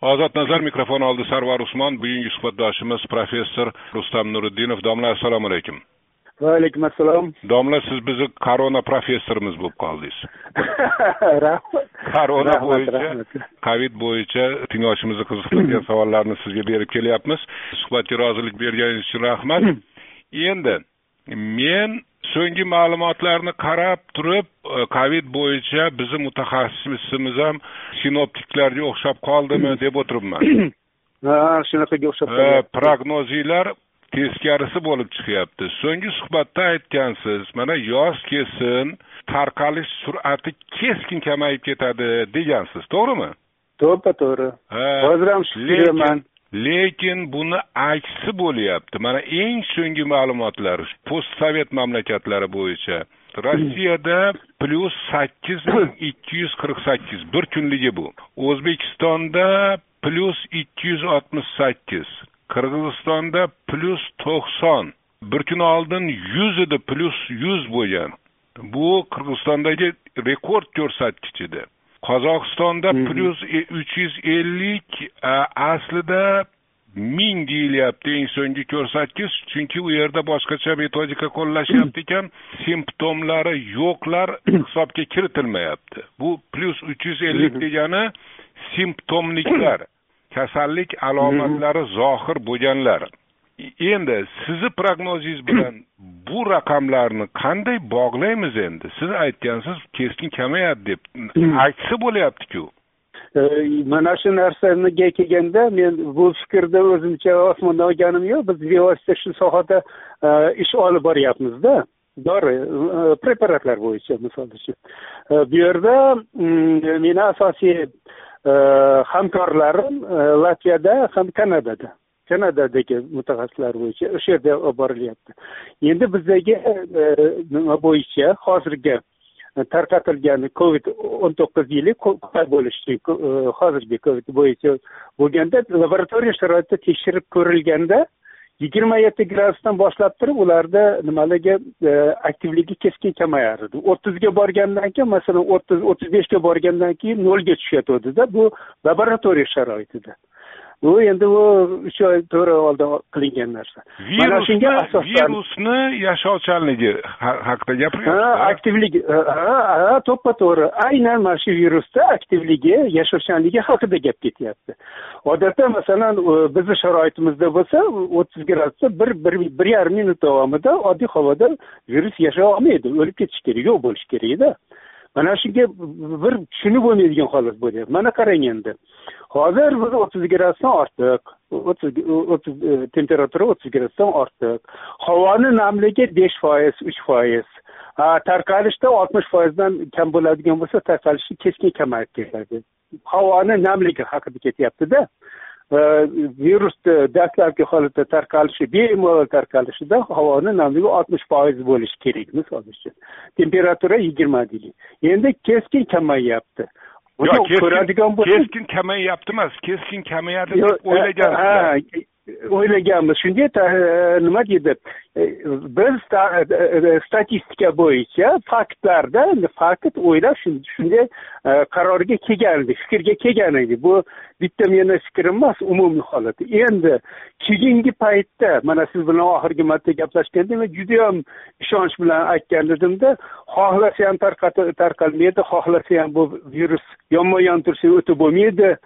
ozod nazar mikrofon oldi sarvar usmon bugungi suhbatdoshimiz professor rustam nuriddinov domla assalomu alaykum va alaykum assalom domla siz bizni korona professorimiz bo'lib qoldingiz rahmat korona bo'yicha covid bo'yicha tinglovchimizni qiziqtirgan savollarni sizga berib kelyapmiz suhbatga rozilik berganingiz uchun rahmat endi men so'nggi ma'lumotlarni qarab turib e, covid bo'yicha bizni mutaxassisimiz ham sinoptiklarga o'xshab qoldimi deb o'tiribman. Ha shunaqaga o'xshab Ha, qolyapti. prognozinglar teskarisi bo'lib chiqyapti. So'nggi suhbatda aytgansiz mana yoz kelsin tarqalish sur'ati keskin kamayib ketadi degansiz to'g'rimi? To'ppa to'g'ri hozir ham shu fikrdaman lekin buni aksi bo'lyapti. Mana eng so'nggi ma'lumotlar postsovet mamlakatlari bo'yicha. Rossiyada plyus sakkiz ming ikki yuz qirq sakkiz bir kunligi bu. O'zbekistonda plyus ikki yuz oltmish sakkiz qirg'izistonda plyus to'qson bir kun oldin yuz edi plyus yuz bo'lgan. Bu qirg'izistondagi rekord ko'rsatkich edi qozog'istonda plyus uch yuz ellik aslida ming deyilyapti eng so'nggi ko'rsatkich. Chunki u yerda boshqacha metodika qo'llashyapti ekan. Simptomlari yo'qlar hisobga kiritilmayapti. Bu plyus uch yuz ellik degani simptomliklar kasallik alomatlari zohir bo'lganlar endi sizni prognozingiz bilan bu raqamlarni qanday bog'laymiz endi? Siz aytgansiz keskin kamayadi deb. Aksi bo'lyaptiku. E, mana shu narsaniga kelganda men bu fikrda o'zimcha osmondan olganim yo'q. Biz bevosita shu sohada e, ish olib boryapmizda. Dori e, preparatlar bo'yicha misol uchun. Bu yerda mm, meni asosiy hamkorlarim latviyada ham kanadada kanadadagi mutaxassislar bo'yicha o'sha yerda olib borilyapti endi bizdagi e, nima bo'yicha hozirgi e, tarqatilgan covid o'n to'qqiz yili bo'lishi e, hozirgi covid bo'yicha bo'lganda laboratoriya sharoitida tekshirib ko'rilganda yigirma yetti gradusdan boshlab turib ularda nimaligi aktivligi keskin kamayardi. o'ttizga borgandan keyin masalan o'ttiz o'ttiz beshga borgandan keyin nolga tushayotgandida bu laboratoriya sharoitida. Bu endi u uch oy to'rt oy oldin qilingan narsa. Mana shunga virusni yashovchanligi ha- haqida ha gapiryapsiz aktivligi ha to'ppa to'g'ri. Aynan mana shu virusda aktivligi yashovchanligi haqida gap ketyapti. Odatda masalan bizni sharoitimizda bo'lsa o'ttiz gradusda bir bir bir yarim minut davomida oddiy havoda virus yashay olmaydi o'lib ketishi kerak yo'q bo'lishi kerakda mana shunga bir tushunib bo'lmaydigan holat bo'lyapti mana qarang endi. Hozir biz o'ttiz gradusdan ortiq o'ttiz o'ttiz e, temperatura o'ttiz gradusdan ortiq. Havoni namligi besh foiz uch foiz. Ha, tarqalishda oltmish foizdan kam bo'ladigan bo'lsa tarqalishi keskin kamayib ketadi. Havoni namligi haqida ketyaptida. Virusni dastlabki holatda tarqalishi bemalol tarqalishida havoni namligi oltmish foiz bo'lishi kerak misol uchun temperatura yigirma deylik endi keskin kamayyapti yo'q keskin ko'radigan bo'lsak keskin kamayyapti emas keskin kamayadi deb o'ylagansizlar o'ylaganmiz. Shunga ta- e, nima deydi? E, biz e, statistika bo'yicha faktlarda fakt o'ylab shunday qarorga kelgan edik fikrga kelgan edik bu bitta meni fikrim emas umumiy holat. Endi keyingi paytda mana siz bilan oxirgi marta gaplashganda men judayam ishonch bilan aytgan edimda xohlasa ham tarqalmaydi xohlasa ham bu virus yonma yon tursa o'tib bo'lmaydi.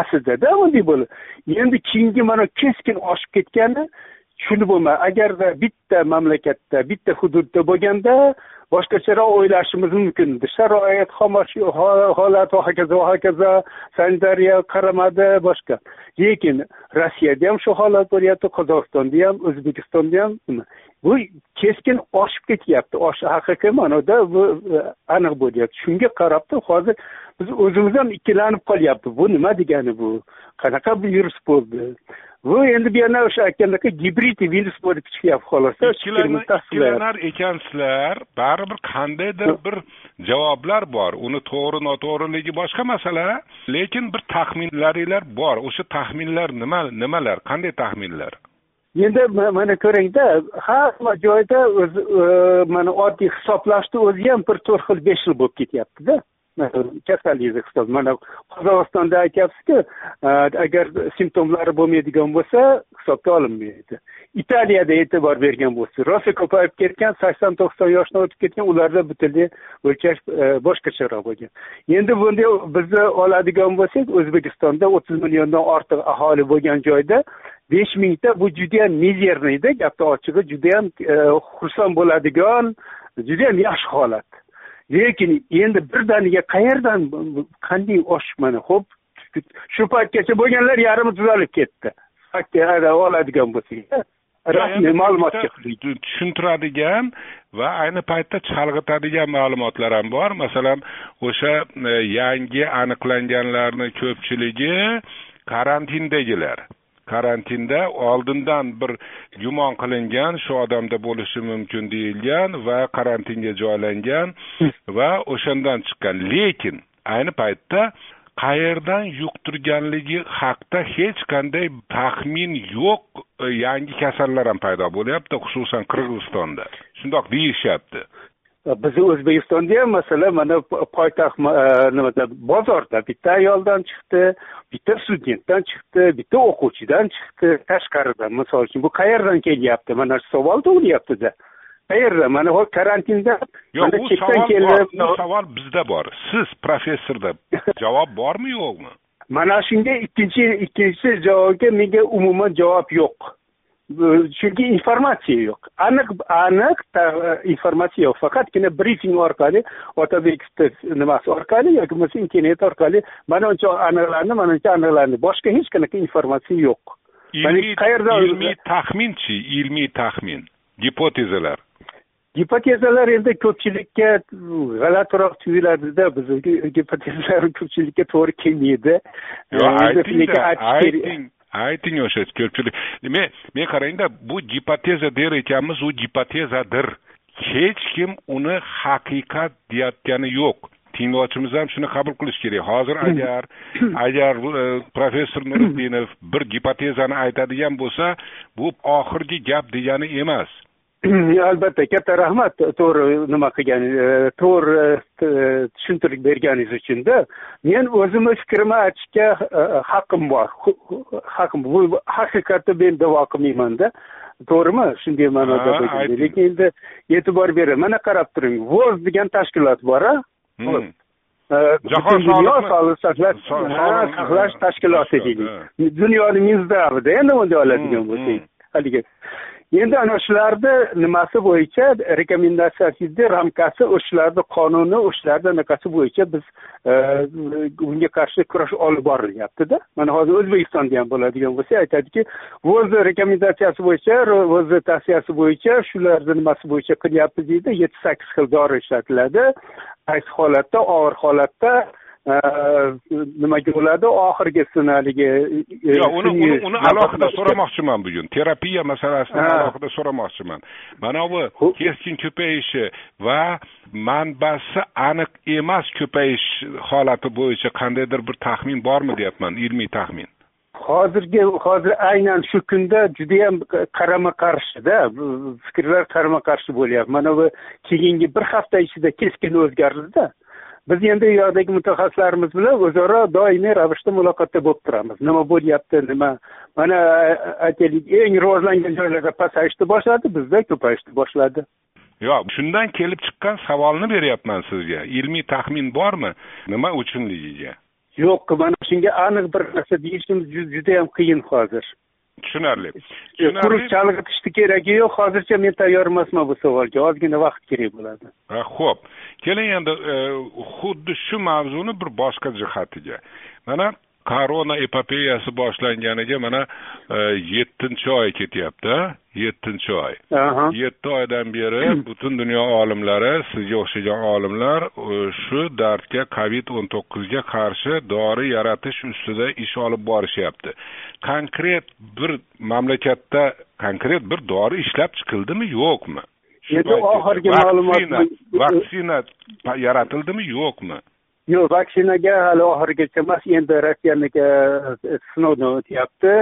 Aslidada bunday bo'lib endi keyingi mana keskin oshib ketgani tushunib bo'lmaydi agarda bitta mamlakatda bitta hududda bo'lganda boshqacharoq o'ylashimiz mumkin. Edi sharoit xomashyo holat va hokazo va hokazo sanitariya qaramadi boshqa. Lekin rossiyada ham shu holat bo'lyapti qozog'istonda ham o'zbekistonda ham bu keskin oshib ketyapti. Haqiqiy ma'noda bu e, aniq bo'lyapti. Shunga qarabdi hozir biz o'zimiz ham ikkilanib qolyapti. Bu nima degani bu? Qanaqa bu virus bo'ldi? Bu endi bu yana o'sha aytgandek gibrid virus bo'lib chiqyapti xolos. Ikkilanar ekansizlar baribir qandaydir bir javoblar bor. Uni to'g'ri noto'g'riligi boshqa masala. Lekin bir taxminlaringlar bor. O'sha taxminlar nima nimalar? Qanday taxminlar? Endi ma- mana ko'ringda hamma joyda o'zi e, mana oddiy hisoblashni o'zi ham bir to'rt xil besh xil bo'lib ketyaptida kasallik hisob mana qozog'istonda aytyapsizku e, agar simptomlari bo'lmaydigan bo'lsa hisobga olinmaydi. Italiyada e'tibor bergan bo'lsa rosa ko'payib ketgan sakson to'qson yoshdan o'tib ketgan ularda butunlay o'lchash e, boshqacharoq bo'lgan. Endi bunday bizni oladigan bo'lsak o'zbekistonda o'ttiz milliondan ortiq aholi bo'lgan joyda besh mingta bu judayam mizerniyda gapni ochig'i judayam e, xursand bo'ladigan judayam yaxshi holat. Lekin endi birdaniga qayerdan qanday oshib mana ho'p shu paytgacha bo'lganlar yarmi tuzalib ketdi. Oladigan bo'lsak rasmiy ma'lumotga tushuntiradigan va ayni paytda chalg'itadigan ma'lumotlar ham bor. Masalan o'sha e, yangi aniqlanganlarni ko'pchiligi karantindagilar karantinda oldindan bir gumon qilingan shu odamda bo'lishi mumkin deyilgan va karantinga joylangan va o'shandan chiqqan. Lekin ayni paytda qayerdan yuqtirganligi haqida hech qanday taxmin yo'q e, yangi kasallar ham paydo bo'lyapti xususan qirg'izistonda. Shundoq deyishyapti bizni o'zbekistonda ham masalan mana poytaxt e, nimada bozorda bitta ayoldan chiqdi bitta studentdan chiqdi bitta o'quvchidan chiqdi. Tashqaridan misol uchun bu qayerdan kelyapti? Mana shu savol tug'ilyaptida qayerda? Mana hozir karantinda yo'q u savol bor bu savol bizda bor. Siz professorda javob bormi yo'qmi mana shunga ikkinchi ikkinchi javobga menga umuman javob yo'q chunki informatsiya yo'q aniq aniq informatsiya yo'q faqatgina brifing orqali otabek nimasi orqali yoki bo'lmasa internet orqali mana uncha aniqlandi mana uncha aniqlandi boshqa hech qanaqa informatsiya yo'q. Qayerdan ilmiy taxminchi ilmiy taxmin gipotezalar. Gipotezalar endi ko'pchilikka g'alatiroq tuyuladida bizni gipotezalar ko'pchilikka to'g'ri kelmaydi. Ayting ayting o'sha ko'pchilik. Men men qarangda bu gipoteza der ekanmiz u gipotezadir. Hech kim uni haqiqat deyayotgani yo'q. Tinglovchimiz ham shuni qabul qilish kerak. Hozir agar agar e, professor nuriddinov bir gipotezani aytadigan bo'lsa bu oxirgi gap degani emas. albatta katta rahmat to'g'ri nima qilgan e, to'g'ri e, tushuntirib berganingiz uchunda men o'zimni fikrimni aytishga e, haqqim bor. Haqqim bu haqiqatni men davo qilmaymanda. To'g'rimi? Shunday ma'noda lekin endi e'tibor bering mana qarab turing. Voz degan tashkilot bor a hmm. jahon dunyo sog'liqni saqlash saqlash tashkiloti deylik. dunyoni minzdavida endi bunday oladigan hmm, bo'lsak. hmm. haligi endi ana shularni nimasi bo'yicha rekomendatsiyasida ramkasi o'shalarni qonuni o'shalarni anaqasi bo'yicha biz e, bunga qarshi kurash olib borilyaptida. Mana hozir o'zbekistonda ham bo'ladigan bo'lsa aytadiki vozni rekomendatsiyasi bo'yicha vozni tavsiyasi bo'yicha shularni nimasi bo'yicha qilyapmiz deydi. Yetti sakkiz xil dori ishlatiladi. Qaysi holatda og'ir holatda nimaga bo'ladi oxirgisini haligi yo'q uni uni uni alohida so'ramoqchiman bugun terapiya masalasini alohida so'ramoqchiman mana bu keskin ko'payishi va manbasi aniq emas ko'payish holati bo'yicha qandaydir bir taxmin bormi deyapman ilmiy taxmin hozirgi hozir aynan shu kunda judayam qarama qarshida fikrlar qarama qarshi bo'lyapti mana bu keyingi bir hafta ichida keskin o'zgardida biz endi u yoqdagi mutaxassislarimiz bilan o'zaro doimiy ravishda muloqotda bo'lib turamiz. Nima bo'lyapti nima mana aytaylik eng rivojlangan joylarda pasayishni boshladi bizda ko'payishni boshladi. Yo'q shundan kelib chiqqan savolni beryapman sizga. Ilmiy taxmin bormi nima uchunligiga? Yo'q mana shunga aniq bir narsa deyishimiz judayam qiyin hozir tushunarli. Quruq chalg'itishni keragi yo'q hozircha men tayyor emasman bu savolga. Ozgina vaqt kerak bo'ladi. Ho'p keling endi e, xuddi shu mavzuni bir boshqa jihatiga. Mana korona epopeyasi boshlanganiga mana e, yettinchi oy ketyapti yettinchi oy. Yetti oydan beri butun dunyo olimlari sizga o'xshagan olimlar shu dardga covid o'n to'qqizga qarshi dori yaratish ustida ish olib borishyapti. Konkret bir mamlakatda konkret bir dori ishlab chiqildimi yo'qmi? Endi oxirgi ma'lumot vaksina yaratildimi yo'qmi yo'q vaksinaga hali oxirigacha emas endi rossiyaniki e, sinovdan o'tyapti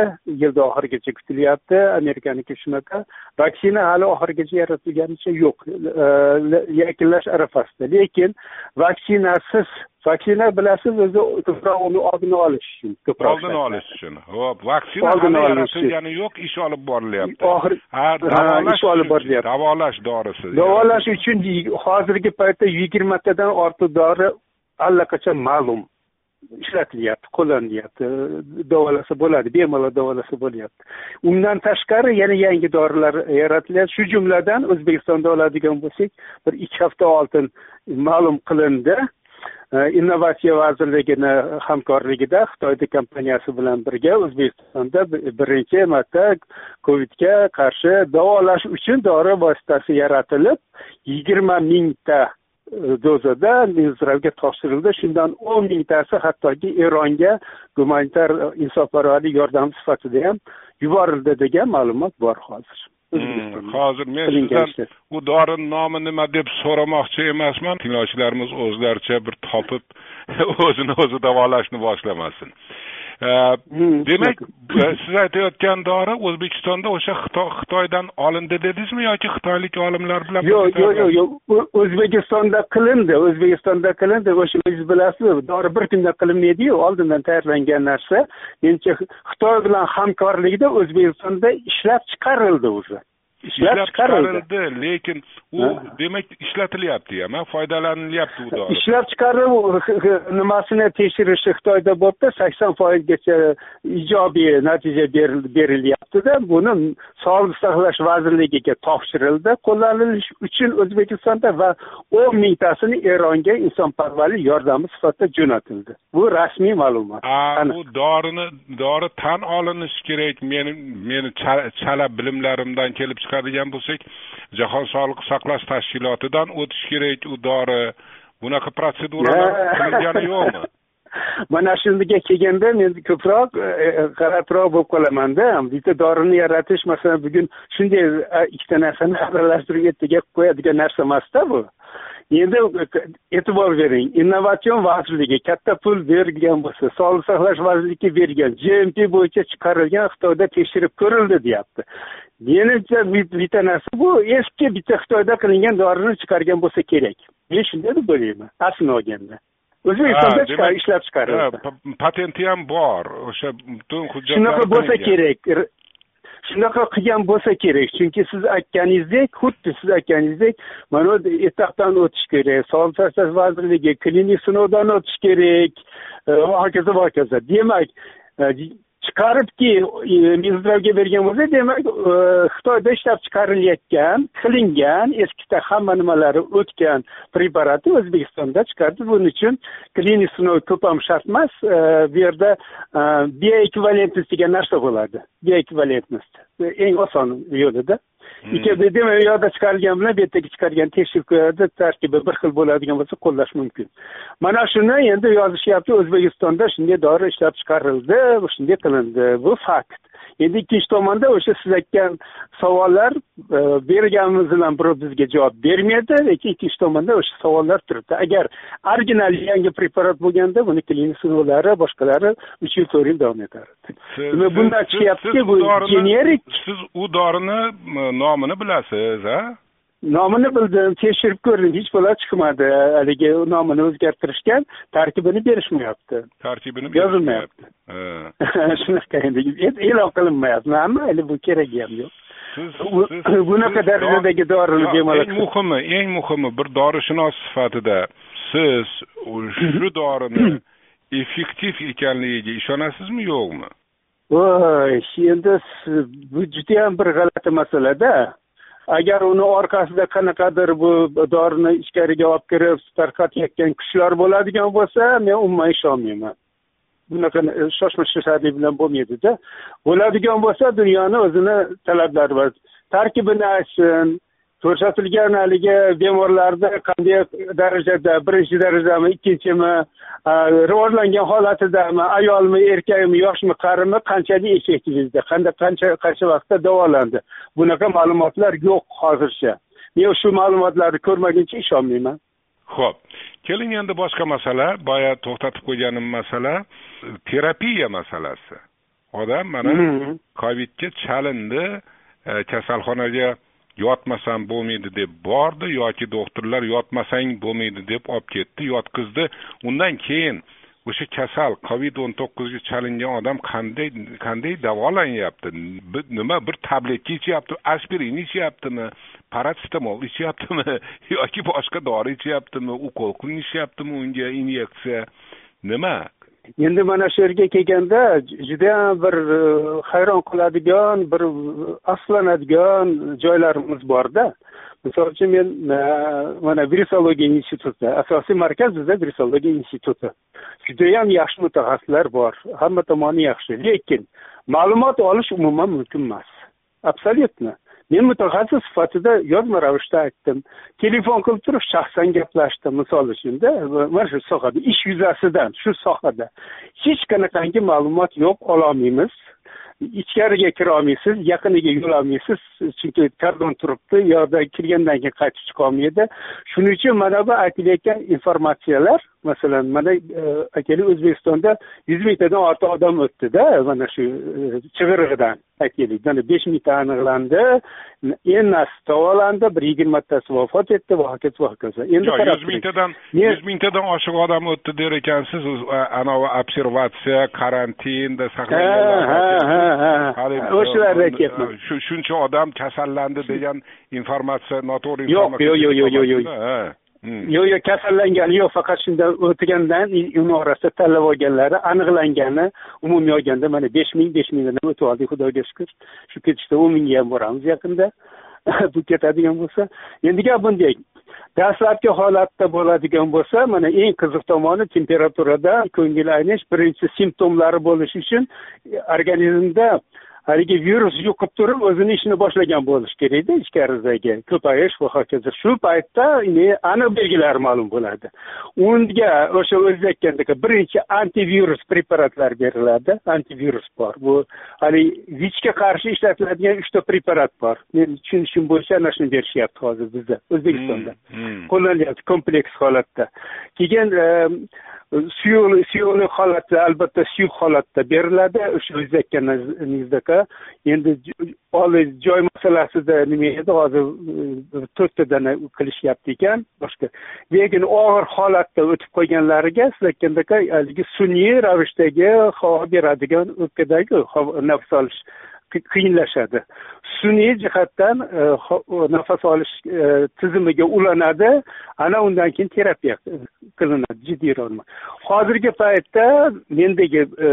yilni oxirigacha kutilyapti amerikaniki shunaqa. Vaksina hali oxirigacha yaratilganicha yo'q e, yakunlash arafasida. Lekin vaksinasiz vaksina bilasiz o'zi ko'proq uni oldini olish uchun ko'proq oldini olish uchun. Ho'p vaksina hali yaratilgani yo'q ish olib borilyapti. Oxir ish olib borilyapti. davolash dorisi davolash uchun hozirgi paytda yigirmatadan ortiq dori allaqachon ma'lum ishlatilyapti qo'llanilyapti davolasa bo'ladi bemalol davolasa bo'lyapti. Undan tashqari yana yangi dorilar yaratilyapti shu jumladan o'zbekistonda oladigan bo'lsak bir ikki hafta oldin ma'lum qilindi. Innovatsiya vazirligini hamkorligida xitoyni kompaniyasi bilan birga o'zbekistonda birinchi marta covidga qarshi davolash uchun dori vositasi yaratilib yigirma mingta dozada izraelga topshirildi. Shundan o'n mingtasi hattoki eronga gumanitar insonparvarlik yordami sifatida ham yuborildi degan ma'lumot bor hozir. Hmm, hozir men sizdan u dorini nomi nima deb so'ramoqchi emasman. Tinglovchilarimiz o'zlaricha bir topib o'zini o'zi davolashni boshlamasin demak siz aytayotgan dori o'zbekistonda o'sha xitoydan olindi dedingizmi yoki xitoylik olimlar bilan yo'q yo'q yo'q yo'q o'zbekistonda qilindi o'zbekistonda qilindi. O'sha o'zingiz bilasiz dori bir kunda qilinmaydiyu oldindan tayyorlangan narsa. Menimcha xitoy bilan hamkorlikda o'zbekistonda ishlab chiqarildi уже ishlab chiqarildi lekin u demak ishlatilyapti ham foydalanilyapti u dori. Ishlab chiqarib nimasini tekshirishi xitoyda bo'libdi sakson foizgacha ijobiy natija berilyaptida. Buni sog'liqni saqlash vazirligiga topshirildi qo'llanilish uchun o'zbekistonda va o'n mingtasini eronga insonparvarlik yordami sifatida jo'natildi. Bu rasmiy ma'lumot. Bu dorini dori tan olinishi kerak meni meni chala bilimlarimdan kelib chiqib chiqadigan bo'lsak jahon sog'liqni saqlash tashkilotidan o'tish kerak u dori. Bunaqa protseduralar qilingani yo'qmi? Mana shunga kelganda men ko'proq e, e, g'alatiroq bo'lib qolamanda. Bitta dorini yaratish masalan bugun shunday ikkita narsani aralashtirib ertaga qilib qo'yadigan narsa emasda bu endi e'tibor bering innovatsion vazirligi katta pul bergan bo'lsa sog'liqni saqlash vazirligiga bergan gmp bo'yicha chiqarilgan xitoyda tekshirib ko'rildi deyapti. Menimcha bitta narsa bu eski bitta xitoyda qilingan dorini chiqargan bo'lsa kerak. Men shunday deb o'ylayman aslini olganda o'zbekistonda ishlab chiqarildi. patenti ham bor o'sha butun hujjatlar shunaqa bo'lsa kerak shunaqa qilgan bo'lsa kerak chunki siz aytganingizdek xuddi siz aytganingizdek mana etapdan o'tish kerak sog'liqni saqlash vazirligi klinik sinovdan o'tish kerak va hokazo va hokazo. Demak e, chiqaribki e, minzdravga bergan bo'lsa demak e, xitoyda ishlab chiqarilayotgan qilingan eskida hamma nimalari o'tgan preparatni o'zbekistonda chiqardi. Buning uchun klinik sinov ko'p ham shart emas. E, bu yerda bioekvivalentnost degan narsa bo'ladi. Bioekvivalentnost. Eng oson yo'lida. Hmm. demak u yoqda chiqarilgan bilan bu yerdagi chiqargan tekshirib ko'radi tarkibi bir xil bo'ladigan bo'lsa qo'llash mumkin. Mana shuni endi yozishyapti o'zbekistonda shunday dori ishlab chiqarildi shunday qilindi. Bu fakt endi ikkinchi tomonda o'sha siz aytgan savollar e, berganimiz bilan birov bizga javob bermaydi lekin ikkinchi tomonda o'sha savollar turibdi. Agar original yangi preparat bo'lganda buni klinik sinovlari boshqalari uch yil to'rt yil davom etardi demak bundan chiqyaptiki bu generik? siz u dorini nomini bilasiz a nomini bildim tekshirib ko'rdim hech bola chiqmadi haligi nomini o'zgartirishgan tarkibini berishmayapti. Tarkibini yozilmayapti. shunaqa endi e'lon qilinmayapti. Mayli bu keragi ham yo'q. Siz bunaqa darajadagi dorini bemalol eng muhimi eng muhimi bir dorishunos sifatida siz shu dorini effektiv ekanligiga ishonasizmi yo'qmi? Voy endi bu judayam bir g'alati masalada agar uni orqasida qanaqadir bu dorini ichkariga olib kirib tarqatayotgan kuchlar bo'ladigan bo'lsa men umuman ishonmayman. Bunaqa shoshma shosharlik bilan bo'lmaydida. Bo'ladigan bo'lsa dunyoni o'zini talablari bor tarkibini aytsin ko'rsatilgan haligi bemorlarda qanday darajada birinchi darajami ikkinchimi rivojlangan holatidami ayolmi erkakmi yoshmi qarimi qanchalik effektivida qanday qancha qancha vaqtda davolandi? Bunaqa ma'lumotlar yo'q hozircha. Men shu ma'lumotlarni ko'rmaguncha ishonmayman. Ho'p keling endi boshqa masala boya to'xtatib qo'yganim masala terapiya masalasi. Odam mana Mhm. covidga chalindi e, kasalxonaga yotmasam bo'lmaydi deb bordi yoki doktorlar yotmasang bo'lmaydi deb olib ketdi yotqizdi. Undan keyin o'sha kasal covid o'n to'qqizga chalingan odam qanday qanday davolanyapti? Nima bir tabletka ichyapti aspirin ichyaptimi paratsitamol ichyaptimi yoki boshqa dori ichyaptimi ukol qilinishyaptimi unga inyeksiya? Nima? Endi mana shu yerga kelganda judayam bir e, hayron qiladigan bir e, afsuslanadigan joylarimiz borda misol uchun men e, mana virusologiya instituti asosiy markaz bizda virusologiya instituti. Judayam yaxshi mutaxassislar bor hamma tomoni yaxshi lekin ma'lumot olish umuman mumkin emas absolyutно men mutaxassis sifatida yozma ravishda aytdim. Telefon qilib turib shaxsan gaplashdim. Misol uchunda mana shu sohada ish yuzasidan shu sohada hech qanaqangi ma'lumot yo'q ololmaymiz. Ichkariga kirolmaysiz yaqiniga yo'lolmaysiz. Chunki kordon turibdi u kirgandan keyin qaytib chiqolmaydi. Shuning uchun mana bu aytilayotgan informatsiyalar masalan mana e, aytaylik o'zbekistonda yuz mingtadan ortiq odam o'tdida mana shu e, chig'irig'idan aytaylik mana besh mingta aniqlandi. Ennasi davolandi bir yigirmatasi vafot etdi va hokazo va hokazo endi yuz mingtadan yuz mingtadan oshiq odam o'tdi der ekansiz anavi observatsiya karantinda ha saqlanganlar ha ha. Ha Haligi, o'shalarni aytyapman shu shuncha odam kasallandi degan informatsiya noto'g'ri Yo'q, yo'q, yo'q, yo'q, yo'q, yo'q. yo yo'q kasallangani yo'q faqat shunda o'tgandan uni orasida tanlab olganlari aniqlangani umumiy olganda mana besh ming besh mingdan o'tib oldik xudoga shukur shu ketishda o'n mingga ham boramiz yaqinda. Bu ketadigan bo'lsa. Endi gap bunday. Dastlabki holatda bo'ladigan bo'lsa mana eng qiziq tomoni temperaturada ko'ngil aynish birinchi simptomlari bo'lishi uchun organizmda haligi virus yuqib turib o'zini ishini boshlagan bo'lishi kerakda ichkaridagi ko'payish va hokazo shu paytda aniq belgilari ma'lum bo'ladi. Unga o'sha o'zi aytgandek birinchi antivirus preparatlar beriladi. Antivirus bor. Bu haligi vichga qarshi ishlatiladigan uchta preparat bor. Men tushunishim bo'yicha ana shuni berishyapti hozir bizda o'zbekistonda. Hmm, hmm. qo'llanyapti kompleks holatda. Keyin suyuqlik suyuqlik holatda albatta suyuq holatda beriladi. O'sha o'zi aytganingizdaka endi j- oliy joy masalasida nima edi? Hozir e, to'rttadan qilishyapti ekan. Boshqa. Lekin og'ir holatda o'tib qolganlariga siz aytgandaka haligi sun'iy ravishdagi havo beradigan o'pkadagi nafas olish qiyinlashadi. Sun'iy jihatdan e, ho- nafas olish e, tizimiga ulanadi. Ana undan keyin terapiya qilinadi jiddiy ravishda hozirgi paytda mendagi e,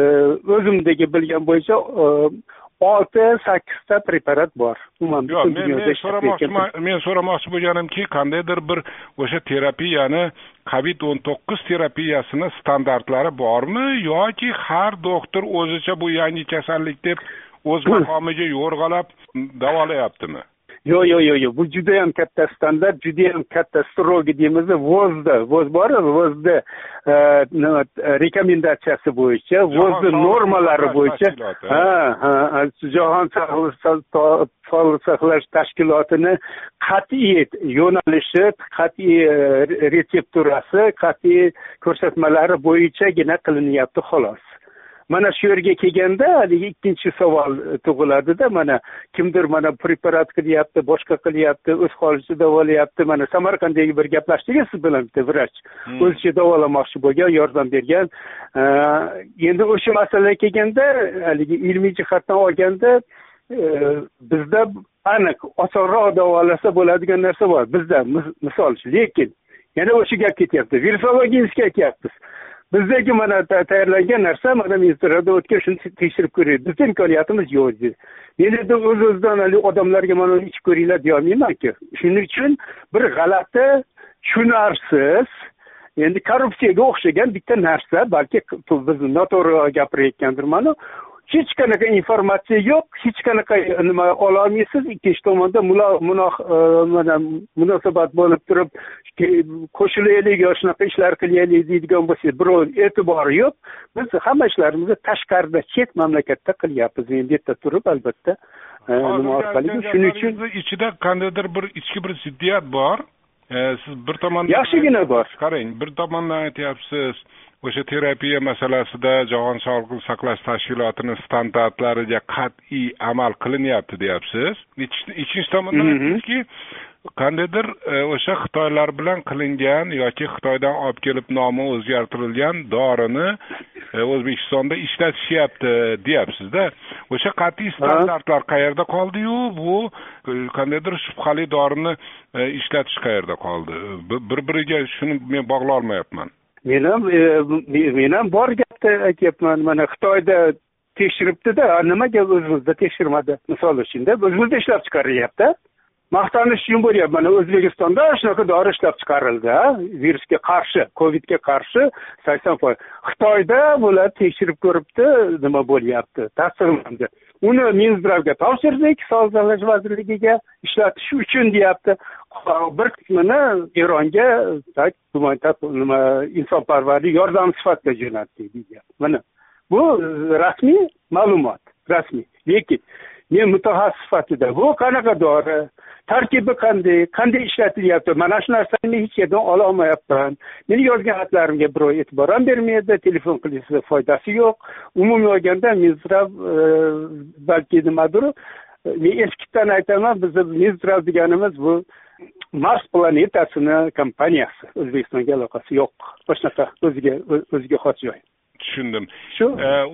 o'zimdagi bilgan bo'yicha e, olti sakkizta preparat bor. Umuman yo'q butun men dunyoda men so'ramoqchiman men so'ramoqchi bo'lganimki qandaydir bir o'sha terapiyani covid o'n to'qqiz terapiyasini standartlari bormi yoki har doktor o'zicha bu yangi kasallik deb o'z maqomiga yo'rg'alab davolayaptimi? Yo'q yo'q yo'q yo'q bu judayam katta standart judayam katta strogi deymiz vozda voz bor vozda e, nima rekomendatsiyasi bo'yicha vozni normalari bo'yicha ha ha. jahon sog'liqni saqlash tashkilotini qat'iy yo'nalishi qat'iy e, retsepturasi qat'iy ko'rsatmalari bo'yichagina qilinyapti xolos mana shu yerga kelganda haligi ikkinchi savol e, tug'iladida mana kimdir mana preparat qilyapti boshqa qilyapti o'z holicha davolayapti mana samarqanddagi bir gaplashdik siz bilan bitta vrach. Hmm. o'zicha davolamoqchi bo'lgan yordam bergan. Э, endi o'sha masalaga kelganda haligi ilmiy jihatdan olganda e, bizda aniq osonroq davolasa bo'ladigan narsa bor bizda mis- misol uchun lekin yana o'sha gap ketyapti virusologiyaga aytyapmiz bizdagi mana tayyorlangan narsa mana ministeriyada o'tgan shuni tekshirib ko'raylik. Bizni imkoniyatimiz yo'q dedi men endi o'z o'zidan haligi odamlarga mana uni ichib ko'ringlar deyolmaymanku shuning uchun bir g'alati tushunarsiz. Endi korrupsiyaga o'xshagan bitta narsa balki biz noto'g'ri gapirayotgandirmanu hech qanaqa informatsiya yo'q hech qanaqa nima ololmaysiz. Ikkinchi tomonda e, munosabat bo'lib turib qo'shilaylik yo shunaqa ishlar qilaylik deydigan bo'lsangiz birov e'tibori yo'q. Biz hamma ishlarimizni tashqarida chet mamlakatda qilyapmiz. Endi bu yerda turib albatta e, nima orqali shuning uchun ichida qandaydir bir ichki bir ziddiyat bor. E, siz bir tomondan yaxshigina bor. qarang bir tomondan aytyapsiz o'sha terapiya masalasida jahon sog'liqni saqlash tashkilotini standartlariga qat'iy amal qilinyapti deyapsiz. Ikkinchi tomondan Mhm. aytdingizki qandaydir e, o'sha xitoylar bilan qilingan yoki xitoydan olib kelib nomi o'zgartirilgan dorini e, o'zbekistonda ishlatishyapti deyapsizda. O'sha qat'iy standartlar qayerda qoldiyu? Bu qandaydir shubhali dorini e, ishlatish qayerda qoldi? Bir biriga shuni men bog'lolmayapman men ham e, men- ham bor gapni aytyapman. Mana xitoyda tekshiribdida. Nimaga o'zimizda tekshirmadi? Misol uchunda o'zimizda ishlab chiqarilyapti. Maqtanish uchun bo'lyapti. Mana o'zbekistonda shunaqa dori ishlab chiqarildi virusga qarshi covidga qarshi sakson foiz. Xitoyda bular tekshirib ko'ribdi nima bo'lyapti? Tasdiqlandi uni minzdravga topshirdik sog'liqni saqlash vazirligiga ishlatish uchun deyapti. Bir qismini eronga tak gumanitar nima insonparvarlik yordam sifatida jo'natdik deyapti mana bu rasmiy ma'lumot rasmiy. Lekin men mutaxassis sifatida bu qanaqa dori tarkibi qanday qanday ishlatilyapti? Mana shu narsani men hech yerdan ololmayapman meni yozgan xatlarimga birov e'tibor ham bermaydi telefon qilishsa foydasi yo'q. Umumiy olganda minzdrav e, balki nimadir e, men eskidan aytaman bizni minzdrav deganimiz bu mars planetasini kompaniyasi o'zbekistonga aloqasi yo'q. Hech o'ziga o'ziga xos joy. Tushundim. Shu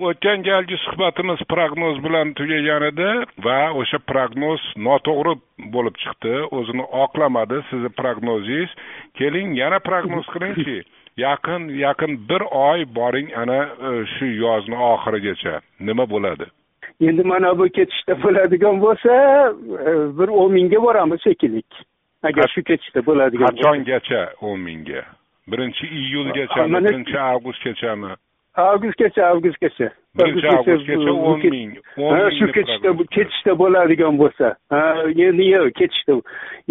o'tgan galgi suhbatimiz prognoz bilan tugagan edi va o'sha prognoz noto'g'ri bo'lib chiqdi. O'zini oqlamadi sizni prognozingiz keling yana prognoz qilingchi yaqin yaqin bir oy boring ana e, shu yozni oxirigacha. Nima bo'ladi? Endi mana bu ketishda bo'ladigan bo'lsa e, bir o'n mingga boramiz shekilli agar shu ketishda bo'ladigan qachongacha o'n mingga? Birinchi iyulgachami Mana- birinchi avgustgachami avgustgacha avgustgacha birinchi avgustgacha o'n ming shu ketishda ketishda bo'ladigan bo'lsa. Endi yo'q ketishda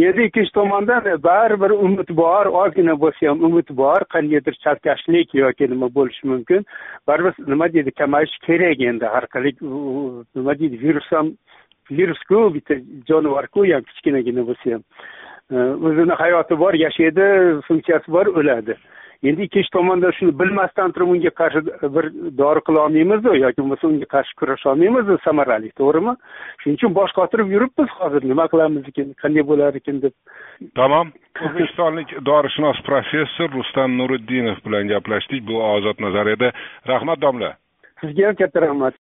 endi ikkinchi tomondan baribir umid bor ozgina bo'lsa ham umid bor qandaydir chalkashlik yoki nima bo'lishi mumkin. Baribir nima deydi kamayish kerak endi har qanday u- nima deydi virus ham virusku bitta jonivorku ham kichkinagina bo'lsa ham. E, o'zini hayoti bor yashaydi funksiyasi bor o'ladi endi ikkinchi tomondan shuni bilmasdan turib unga qarshi bir dori qila olmaymizu yoki bo'lmasa unga qarshi kurasha olmaymizu samarali to'g'rimi? Shuning uchun bosh qotirib yuribmiz hozir nima qilamiz ekan qanday bo'lar ekan deb. Tamom o'zbekistonlik dorishunos professor rustam nuriddinov bilan gaplashdik bu ozod nazar edi rahmat domla. Sizga ham katta rahmat